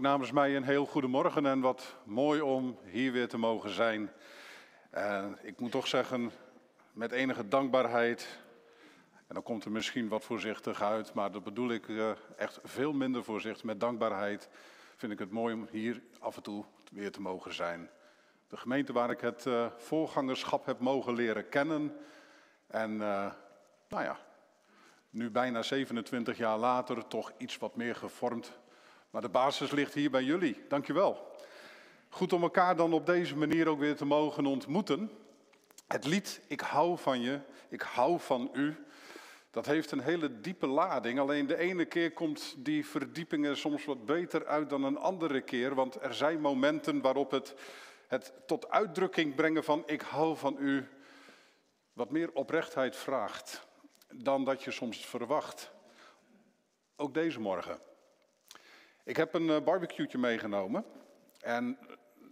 Namens mij een heel goedemorgen en wat mooi om hier weer te mogen zijn. Ik moet toch zeggen, met enige dankbaarheid, en dan komt er misschien wat voorzichtig uit, maar dat bedoel ik eh, echt veel minder voorzichtig. Met dankbaarheid vind ik het mooi om hier af en toe weer te mogen zijn. De gemeente waar ik het uh, voorgangerschap heb mogen leren kennen. En uh, nou ja, nu bijna 27 jaar later toch iets wat meer gevormd maar de basis ligt hier bij jullie. Dankjewel. Goed om elkaar dan op deze manier ook weer te mogen ontmoeten. Het lied Ik hou van je, ik hou van u, dat heeft een hele diepe lading. Alleen de ene keer komt die verdieping er soms wat beter uit dan een andere keer. Want er zijn momenten waarop het, het tot uitdrukking brengen van ik hou van u wat meer oprechtheid vraagt dan dat je soms verwacht. Ook deze morgen. Ik heb een uh, barbecue'tje meegenomen. En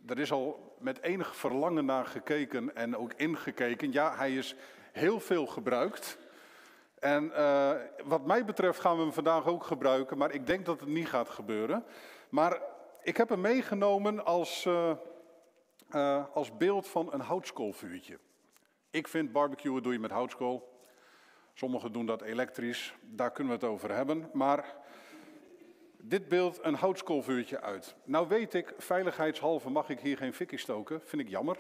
er is al met enig verlangen naar gekeken en ook ingekeken. Ja, hij is heel veel gebruikt. En uh, wat mij betreft gaan we hem vandaag ook gebruiken, maar ik denk dat het niet gaat gebeuren. Maar ik heb hem meegenomen als, uh, als beeld van een houtskoolvuurtje. Ik vind barbecuen doe je met houtskool. Sommigen doen dat elektrisch, daar kunnen we het over hebben. Maar dit beeld een houtskoolvuurtje uit. Nou weet ik, veiligheidshalve mag ik hier geen fikkie stoken, vind ik jammer.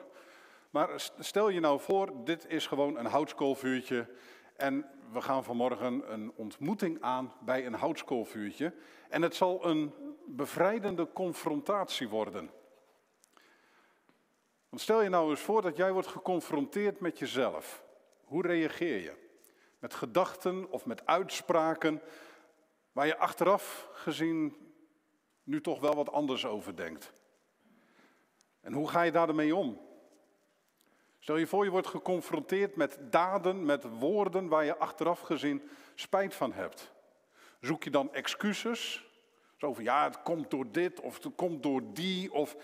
Maar stel je nou voor, dit is gewoon een houtskoolvuurtje en we gaan vanmorgen een ontmoeting aan bij een houtskoolvuurtje. En het zal een bevrijdende confrontatie worden. Want stel je nou eens voor dat jij wordt geconfronteerd met jezelf. Hoe reageer je? Met gedachten of met uitspraken waar je achteraf gezien nu toch wel wat anders over denkt. En hoe ga je daarmee om? Stel je voor, je wordt geconfronteerd met daden, met woorden waar je achteraf gezien spijt van hebt. Zoek je dan excuses? Zo van ja, het komt door dit of het komt door die. Of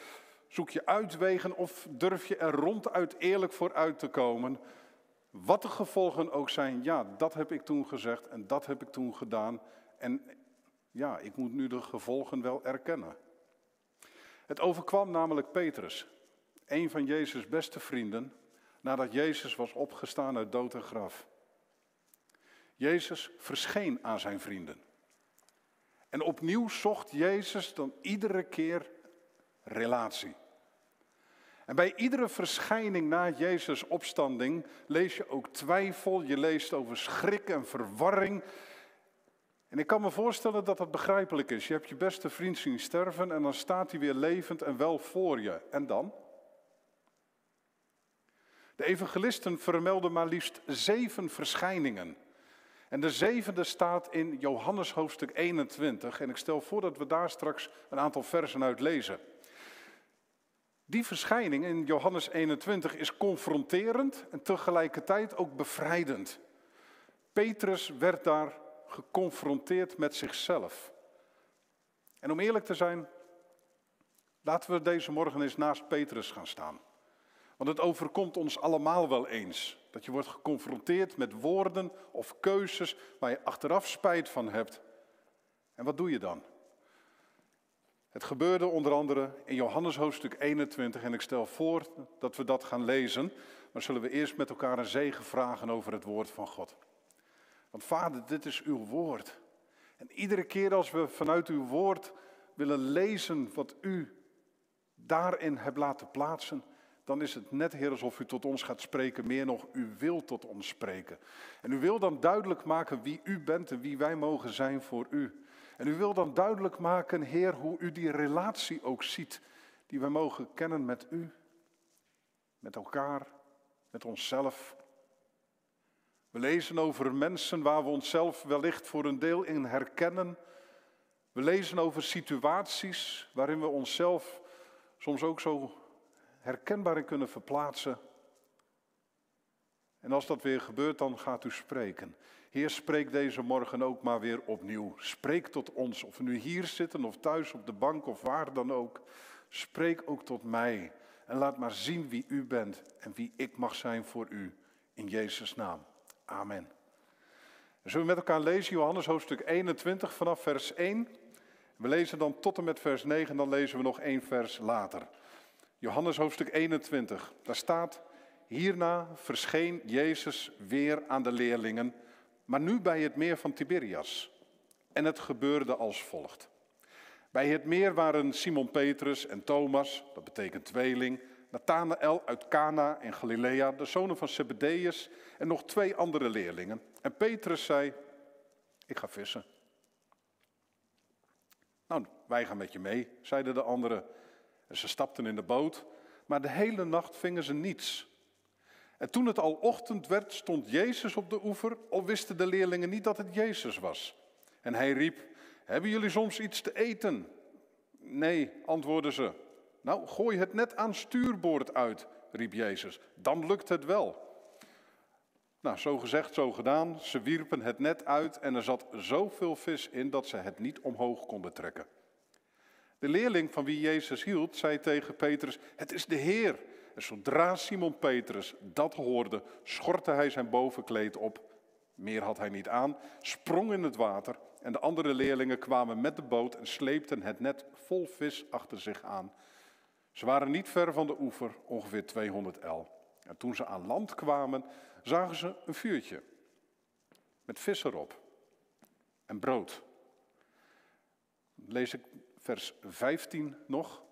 zoek je uitwegen of durf je er ronduit eerlijk voor uit te komen? Wat de gevolgen ook zijn, ja, dat heb ik toen gezegd en dat heb ik toen gedaan. En ja, ik moet nu de gevolgen wel erkennen. Het overkwam namelijk Petrus, een van Jezus' beste vrienden, nadat Jezus was opgestaan uit dood en graf. Jezus verscheen aan zijn vrienden. En opnieuw zocht Jezus dan iedere keer relatie. En bij iedere verschijning na Jezus' opstanding lees je ook twijfel, je leest over schrik en verwarring. En ik kan me voorstellen dat dat begrijpelijk is. Je hebt je beste vriend zien sterven en dan staat hij weer levend en wel voor je. En dan? De evangelisten vermelden maar liefst zeven verschijningen. En de zevende staat in Johannes hoofdstuk 21. En ik stel voor dat we daar straks een aantal versen uit lezen. Die verschijning in Johannes 21 is confronterend en tegelijkertijd ook bevrijdend. Petrus werd daar geconfronteerd met zichzelf. En om eerlijk te zijn, laten we deze morgen eens naast Petrus gaan staan. Want het overkomt ons allemaal wel eens. Dat je wordt geconfronteerd met woorden of keuzes waar je achteraf spijt van hebt. En wat doe je dan? Het gebeurde onder andere in Johannes hoofdstuk 21 en ik stel voor dat we dat gaan lezen. Maar zullen we eerst met elkaar een zegen vragen over het woord van God. Want vader, dit is uw woord. En iedere keer als we vanuit uw woord willen lezen wat u daarin hebt laten plaatsen, dan is het net, Heer, alsof u tot ons gaat spreken. Meer nog, u wilt tot ons spreken. En u wil dan duidelijk maken wie u bent en wie wij mogen zijn voor u. En u wil dan duidelijk maken, Heer, hoe u die relatie ook ziet, die wij mogen kennen met u, met elkaar, met onszelf we lezen over mensen waar we onszelf wellicht voor een deel in herkennen. We lezen over situaties waarin we onszelf soms ook zo herkenbaar kunnen verplaatsen. En als dat weer gebeurt, dan gaat u spreken. Heer, spreek deze morgen ook maar weer opnieuw. Spreek tot ons, of we nu hier zitten of thuis op de bank of waar dan ook. Spreek ook tot mij en laat maar zien wie u bent en wie ik mag zijn voor u. In Jezus' naam. Amen. zullen we met elkaar lezen Johannes hoofdstuk 21 vanaf vers 1. We lezen dan tot en met vers 9 en dan lezen we nog één vers later. Johannes hoofdstuk 21. Daar staat, hierna verscheen Jezus weer aan de leerlingen, maar nu bij het meer van Tiberias. En het gebeurde als volgt. Bij het meer waren Simon Petrus en Thomas, dat betekent tweeling, Nathanael uit Cana in Galilea, de zonen van Zebedeus en nog twee andere leerlingen. En Petrus zei, ik ga vissen. Nou, wij gaan met je mee, zeiden de anderen. En ze stapten in de boot, maar de hele nacht vingen ze niets. En toen het al ochtend werd, stond Jezus op de oever, al wisten de leerlingen niet dat het Jezus was. En hij riep, hebben jullie soms iets te eten? Nee, antwoordden ze. Nou, gooi het net aan stuurboord uit, riep Jezus. Dan lukt het wel. Nou, zo gezegd, zo gedaan. Ze wierpen het net uit en er zat zoveel vis in dat ze het niet omhoog konden trekken. De leerling van wie Jezus hield, zei tegen Petrus: Het is de Heer. En zodra Simon Petrus dat hoorde, schortte hij zijn bovenkleed op. Meer had hij niet aan, sprong in het water en de andere leerlingen kwamen met de boot en sleepten het net vol vis achter zich aan. Ze waren niet ver van de oever, ongeveer 200 el. En toen ze aan land kwamen, zagen ze een vuurtje met vis erop en brood. Lees ik vers 15 nog.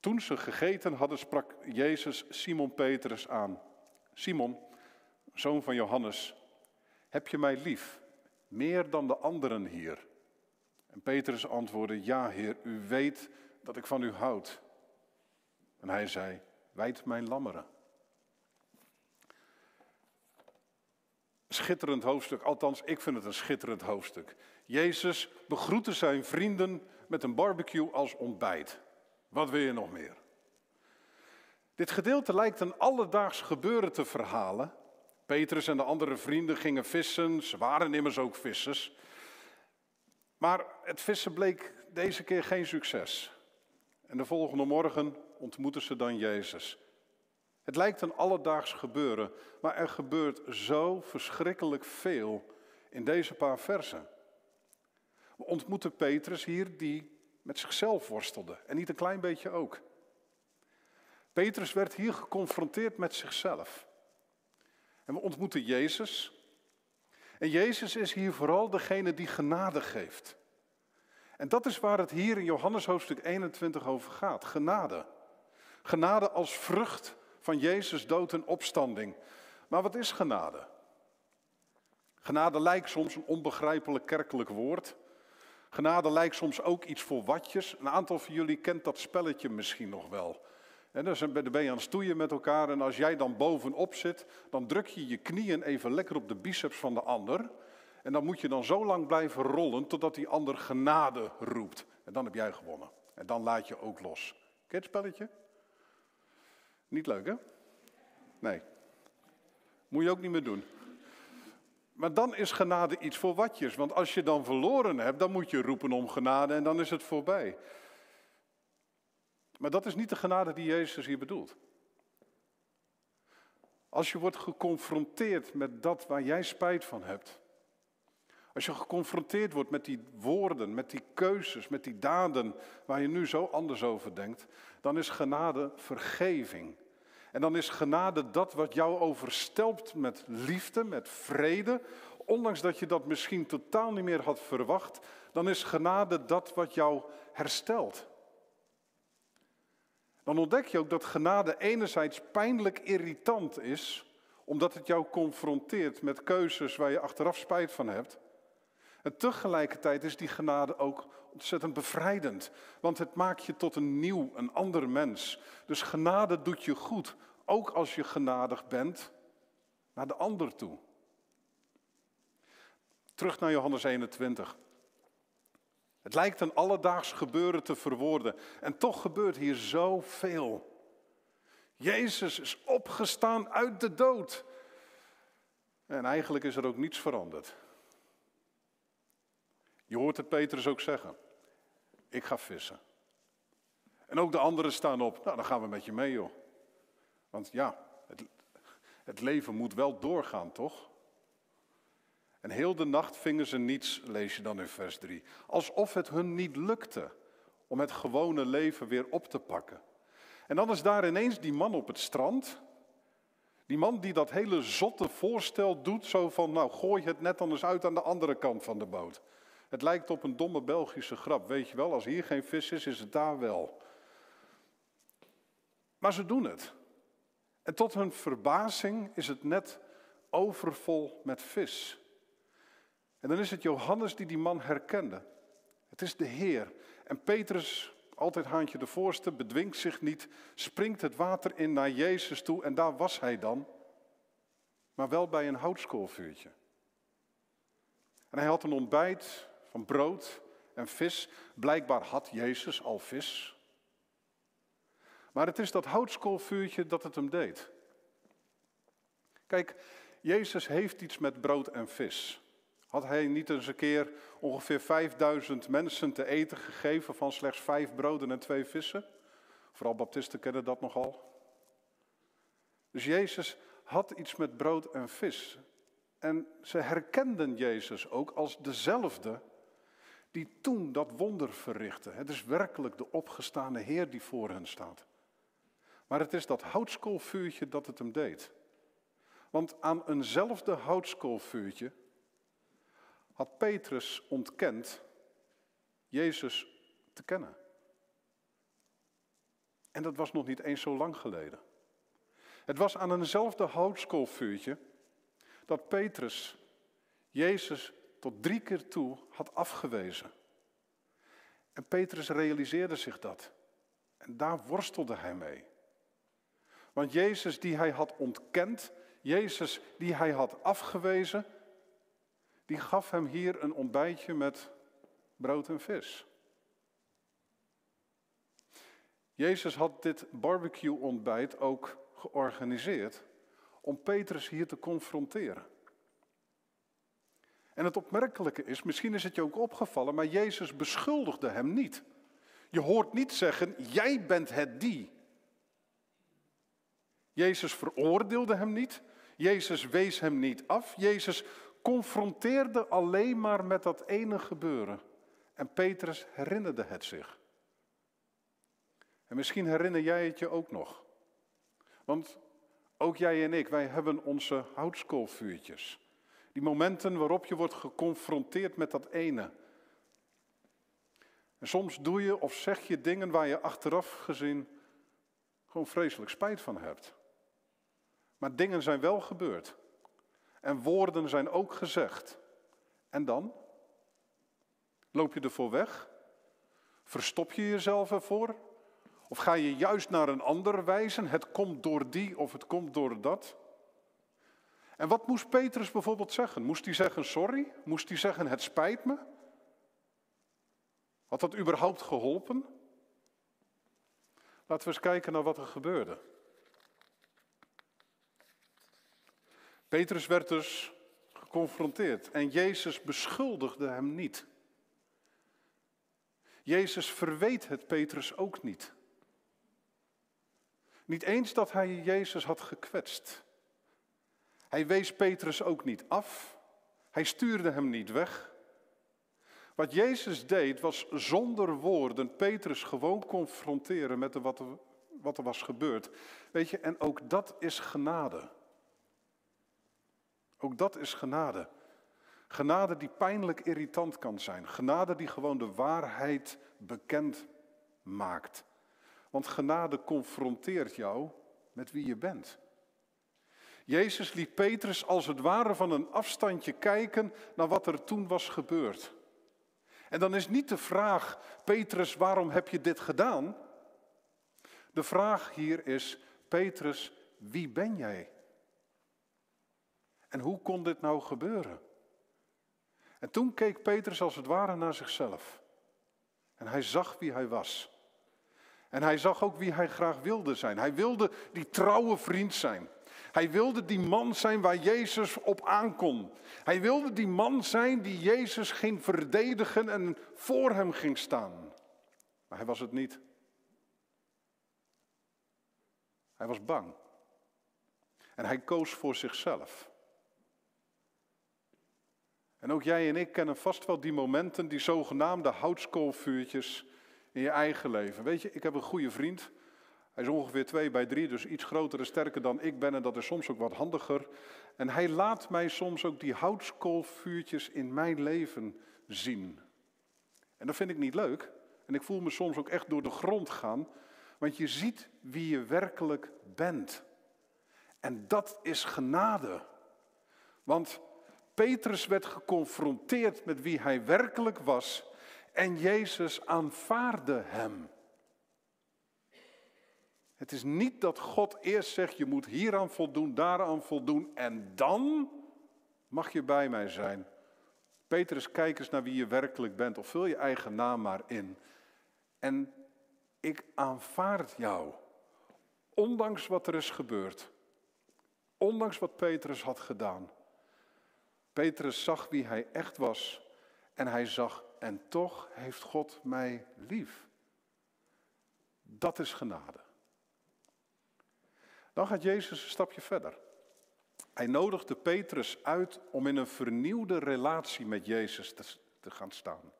Toen ze gegeten hadden, sprak Jezus Simon Petrus aan. Simon, zoon van Johannes, heb je mij lief, meer dan de anderen hier? En Petrus antwoordde, ja Heer, u weet dat ik van u houd. En hij zei, wijd mijn lammeren. Schitterend hoofdstuk, althans ik vind het een schitterend hoofdstuk. Jezus begroette zijn vrienden met een barbecue als ontbijt. Wat wil je nog meer? Dit gedeelte lijkt een alledaags gebeuren te verhalen. Petrus en de andere vrienden gingen vissen, ze waren immers ook vissers. Maar het vissen bleek deze keer geen succes. En de volgende morgen ontmoeten ze dan Jezus. Het lijkt een alledaags gebeuren, maar er gebeurt zo verschrikkelijk veel in deze paar versen. We ontmoeten Petrus hier die met zichzelf worstelde en niet een klein beetje ook. Petrus werd hier geconfronteerd met zichzelf. En we ontmoeten Jezus. En Jezus is hier vooral degene die genade geeft. En dat is waar het hier in Johannes hoofdstuk 21 over gaat. Genade. Genade als vrucht van Jezus dood en opstanding. Maar wat is genade? Genade lijkt soms een onbegrijpelijk kerkelijk woord. Genade lijkt soms ook iets voor watjes. Een aantal van jullie kent dat spelletje misschien nog wel. En dan ben je aan het stoeien met elkaar en als jij dan bovenop zit, dan druk je je knieën even lekker op de biceps van de ander. En dan moet je dan zo lang blijven rollen totdat die ander genade roept. En dan heb jij gewonnen. En dan laat je ook los. Ken je het spelletje? Niet leuk, hè? Nee. Moet je ook niet meer doen. Maar dan is genade iets voor watjes. Want als je dan verloren hebt, dan moet je roepen om genade en dan is het voorbij. Maar dat is niet de genade die Jezus hier bedoelt. Als je wordt geconfronteerd met dat waar jij spijt van hebt. Als je geconfronteerd wordt met die woorden, met die keuzes, met die daden waar je nu zo anders over denkt, dan is genade vergeving. En dan is genade dat wat jou overstelpt met liefde, met vrede, ondanks dat je dat misschien totaal niet meer had verwacht, dan is genade dat wat jou herstelt. Dan ontdek je ook dat genade enerzijds pijnlijk irritant is, omdat het jou confronteert met keuzes waar je achteraf spijt van hebt. En tegelijkertijd is die genade ook ontzettend bevrijdend, want het maakt je tot een nieuw, een ander mens. Dus genade doet je goed, ook als je genadig bent naar de ander toe. Terug naar Johannes 21. Het lijkt een alledaags gebeuren te verwoorden en toch gebeurt hier zoveel. Jezus is opgestaan uit de dood. En eigenlijk is er ook niets veranderd. Je hoort het Petrus ook zeggen. Ik ga vissen. En ook de anderen staan op. Nou, dan gaan we met je mee, joh. Want ja, het, het leven moet wel doorgaan, toch? En heel de nacht vingen ze niets, lees je dan in vers 3. Alsof het hun niet lukte om het gewone leven weer op te pakken. En dan is daar ineens die man op het strand. Die man die dat hele zotte voorstel doet, zo van, nou gooi het net anders uit aan de andere kant van de boot. Het lijkt op een domme Belgische grap, weet je wel, als hier geen vis is, is het daar wel. Maar ze doen het. En tot hun verbazing is het net overvol met vis. En dan is het Johannes die die man herkende. Het is de Heer. En Petrus, altijd haantje de voorste, bedwingt zich niet, springt het water in naar Jezus toe en daar was hij dan. Maar wel bij een houtskoolvuurtje. En hij had een ontbijt van brood en vis. Blijkbaar had Jezus al vis. Maar het is dat houtskoolvuurtje dat het hem deed. Kijk, Jezus heeft iets met brood en vis. Had hij niet eens een keer ongeveer 5000 mensen te eten gegeven van slechts vijf broden en twee vissen? Vooral baptisten kennen dat nogal. Dus Jezus had iets met brood en vis. En ze herkenden Jezus ook als dezelfde die toen dat wonder verrichtte. Het is werkelijk de opgestane Heer die voor hen staat. Maar het is dat houtskoolvuurtje dat het hem deed. Want aan eenzelfde houtskoolvuurtje had Petrus ontkend Jezus te kennen. En dat was nog niet eens zo lang geleden. Het was aan eenzelfde houtskoolvuurtje dat Petrus Jezus tot drie keer toe had afgewezen. En Petrus realiseerde zich dat. En daar worstelde hij mee. Want Jezus die hij had ontkend, Jezus die hij had afgewezen, die gaf hem hier een ontbijtje met brood en vis. Jezus had dit barbecue-ontbijt ook georganiseerd om Petrus hier te confronteren. En het opmerkelijke is, misschien is het je ook opgevallen, maar Jezus beschuldigde hem niet. Je hoort niet zeggen, jij bent het die. Jezus veroordeelde hem niet. Jezus wees hem niet af. Jezus confronteerde alleen maar met dat ene gebeuren. En Petrus herinnerde het zich. En misschien herinner jij het je ook nog. Want ook jij en ik, wij hebben onze houtskoolvuurtjes. Die momenten waarop je wordt geconfronteerd met dat ene. En soms doe je of zeg je dingen waar je achteraf gezien gewoon vreselijk spijt van hebt. Maar dingen zijn wel gebeurd. En woorden zijn ook gezegd. En dan? Loop je ervoor weg? Verstop je jezelf ervoor? Of ga je juist naar een ander wijzen? Het komt door die of het komt door dat? En wat moest Petrus bijvoorbeeld zeggen? Moest hij zeggen sorry? Moest hij zeggen het spijt me? Had dat überhaupt geholpen? Laten we eens kijken naar wat er gebeurde. Petrus werd dus geconfronteerd en Jezus beschuldigde hem niet. Jezus verweet het Petrus ook niet. Niet eens dat hij Jezus had gekwetst. Hij wees Petrus ook niet af. Hij stuurde hem niet weg. Wat Jezus deed was zonder woorden Petrus gewoon confronteren met wat er, wat er was gebeurd. Weet je, en ook dat is genade. Ook dat is genade. Genade die pijnlijk irritant kan zijn. Genade die gewoon de waarheid bekend maakt. Want genade confronteert jou met wie je bent. Jezus liet Petrus als het ware van een afstandje kijken naar wat er toen was gebeurd. En dan is niet de vraag, Petrus, waarom heb je dit gedaan? De vraag hier is, Petrus, wie ben jij? En hoe kon dit nou gebeuren? En toen keek Petrus als het ware naar zichzelf. En hij zag wie hij was. En hij zag ook wie hij graag wilde zijn. Hij wilde die trouwe vriend zijn. Hij wilde die man zijn waar Jezus op aankon. Hij wilde die man zijn die Jezus ging verdedigen en voor hem ging staan. Maar hij was het niet. Hij was bang. En hij koos voor zichzelf. En ook jij en ik kennen vast wel die momenten, die zogenaamde houtskoolvuurtjes in je eigen leven. Weet je, ik heb een goede vriend. Hij is ongeveer twee bij drie, dus iets groter en sterker dan ik ben en dat is soms ook wat handiger. En hij laat mij soms ook die houtskoolvuurtjes in mijn leven zien. En dat vind ik niet leuk. En ik voel me soms ook echt door de grond gaan, want je ziet wie je werkelijk bent. En dat is genade. Want Petrus werd geconfronteerd met wie hij werkelijk was en Jezus aanvaarde hem. Het is niet dat God eerst zegt, je moet hieraan voldoen, daaraan voldoen en dan mag je bij mij zijn. Petrus, kijk eens naar wie je werkelijk bent of vul je eigen naam maar in. En ik aanvaard jou, ondanks wat er is gebeurd, ondanks wat Petrus had gedaan. Petrus zag wie hij echt was en hij zag, en toch heeft God mij lief. Dat is genade. Dan gaat Jezus een stapje verder. Hij nodigde Petrus uit om in een vernieuwde relatie met Jezus te, te gaan staan.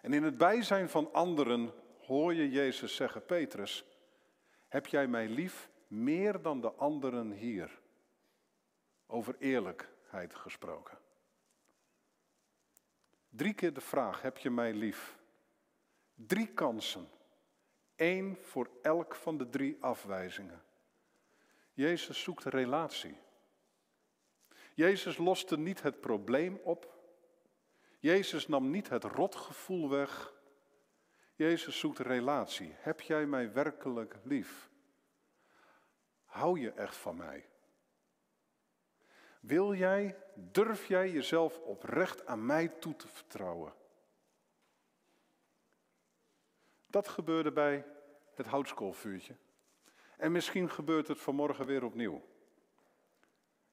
En in het bijzijn van anderen hoor je Jezus zeggen, Petrus, heb jij mij lief meer dan de anderen hier? Over eerlijkheid gesproken. Drie keer de vraag, heb je mij lief? Drie kansen. Eén voor elk van de drie afwijzingen. Jezus zoekt relatie. Jezus loste niet het probleem op. Jezus nam niet het rotgevoel weg. Jezus zoekt relatie. Heb jij mij werkelijk lief? Hou je echt van mij? Wil jij, durf jij jezelf oprecht aan mij toe te vertrouwen? Dat gebeurde bij het houtskoolvuurtje. En misschien gebeurt het vanmorgen weer opnieuw.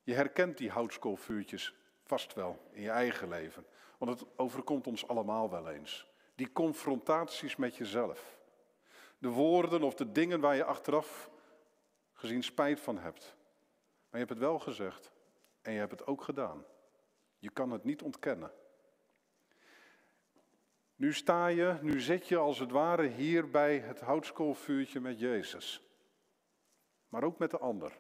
Je herkent die houtskoolvuurtjes vast wel in je eigen leven. Want het overkomt ons allemaal wel eens. Die confrontaties met jezelf. De woorden of de dingen waar je achteraf gezien spijt van hebt. Maar je hebt het wel gezegd en je hebt het ook gedaan. Je kan het niet ontkennen. Nu sta je, nu zit je als het ware hier bij het houtskoolvuurtje met Jezus. Maar ook met de ander.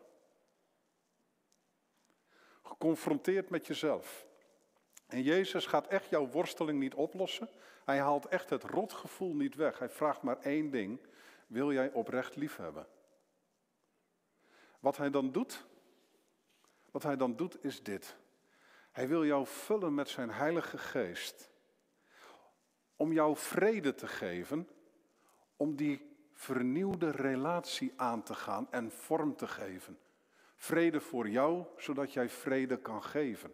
Geconfronteerd met jezelf. En Jezus gaat echt jouw worsteling niet oplossen. Hij haalt echt het rotgevoel niet weg. Hij vraagt maar één ding. Wil jij oprecht lief hebben? Wat hij dan doet, wat hij dan doet is dit. Hij wil jou vullen met zijn heilige geest. Om jou vrede te geven, om die vernieuwde relatie aan te gaan en vorm te geven. Vrede voor jou, zodat jij vrede kan geven.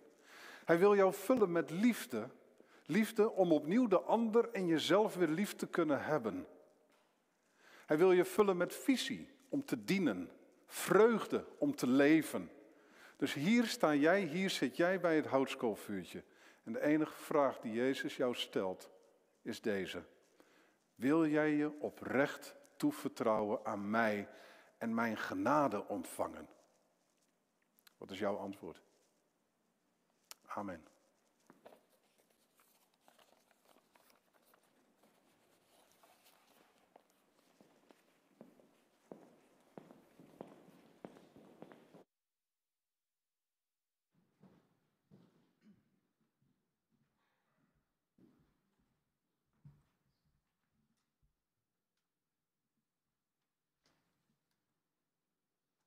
Hij wil jou vullen met liefde. Liefde om opnieuw de ander en jezelf weer lief te kunnen hebben. Hij wil je vullen met visie om te dienen. Vreugde om te leven. Dus hier sta jij, hier zit jij bij het houtskoolvuurtje. En de enige vraag die Jezus jou stelt is deze. Wil jij je oprecht toevertrouwen aan mij en mijn genade ontvangen? Wat is jouw antwoord? Amen.